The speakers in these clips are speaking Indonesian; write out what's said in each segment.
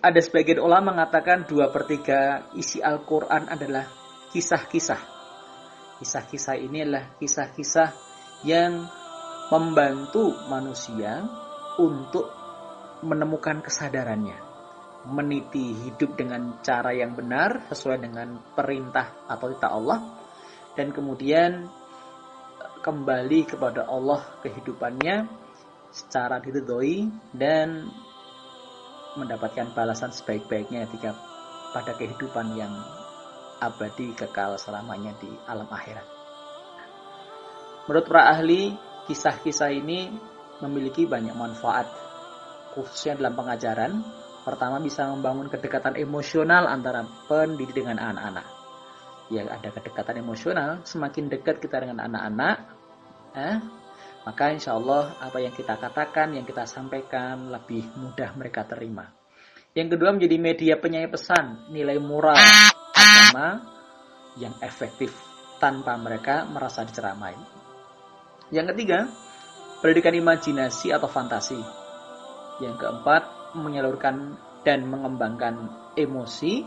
ada sebagian ulama mengatakan dua per tiga isi Al-Quran adalah kisah-kisah. Kisah-kisah ini adalah kisah-kisah yang membantu manusia untuk menemukan kesadarannya, meniti hidup dengan cara yang benar sesuai dengan perintah atau titah Allah, dan kemudian kembali kepada Allah kehidupannya secara diridhoi dan mendapatkan balasan sebaik-baiknya ketika pada kehidupan yang abadi kekal selamanya di alam akhirat. Menurut para ahli, kisah-kisah ini memiliki banyak manfaat, khususnya dalam pengajaran. Pertama bisa membangun kedekatan emosional antara pendidik dengan anak-anak. Ya ada kedekatan emosional, semakin dekat kita dengan anak-anak, eh, maka insya Allah apa yang kita katakan, yang kita sampaikan lebih mudah mereka terima. Yang kedua menjadi media penyayang pesan, nilai moral agama yang efektif tanpa mereka merasa diceramai. Yang ketiga, pendidikan imajinasi atau fantasi. Yang keempat, menyalurkan dan mengembangkan emosi.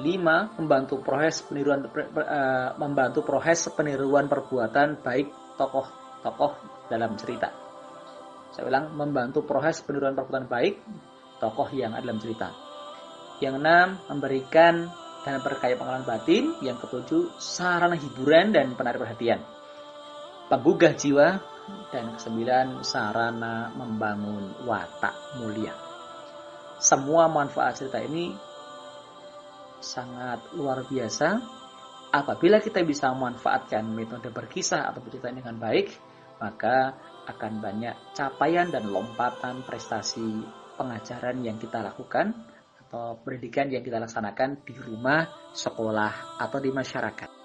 Lima, membantu proses peniruan uh, membantu proses peniruan perbuatan baik tokoh tokoh dalam cerita. Saya ulang, membantu proses peniruan perbuatan baik tokoh yang ada dalam cerita. Yang enam, memberikan dan berkaya pengalaman batin. Yang ketujuh, sarana hiburan dan penarik perhatian. Penggugah jiwa. Dan kesembilan, sarana membangun watak mulia. Semua manfaat cerita ini sangat luar biasa. Apabila kita bisa memanfaatkan metode berkisah atau bercerita dengan baik, maka akan banyak capaian dan lompatan prestasi pengajaran yang kita lakukan atau pendidikan yang kita laksanakan di rumah, sekolah, atau di masyarakat.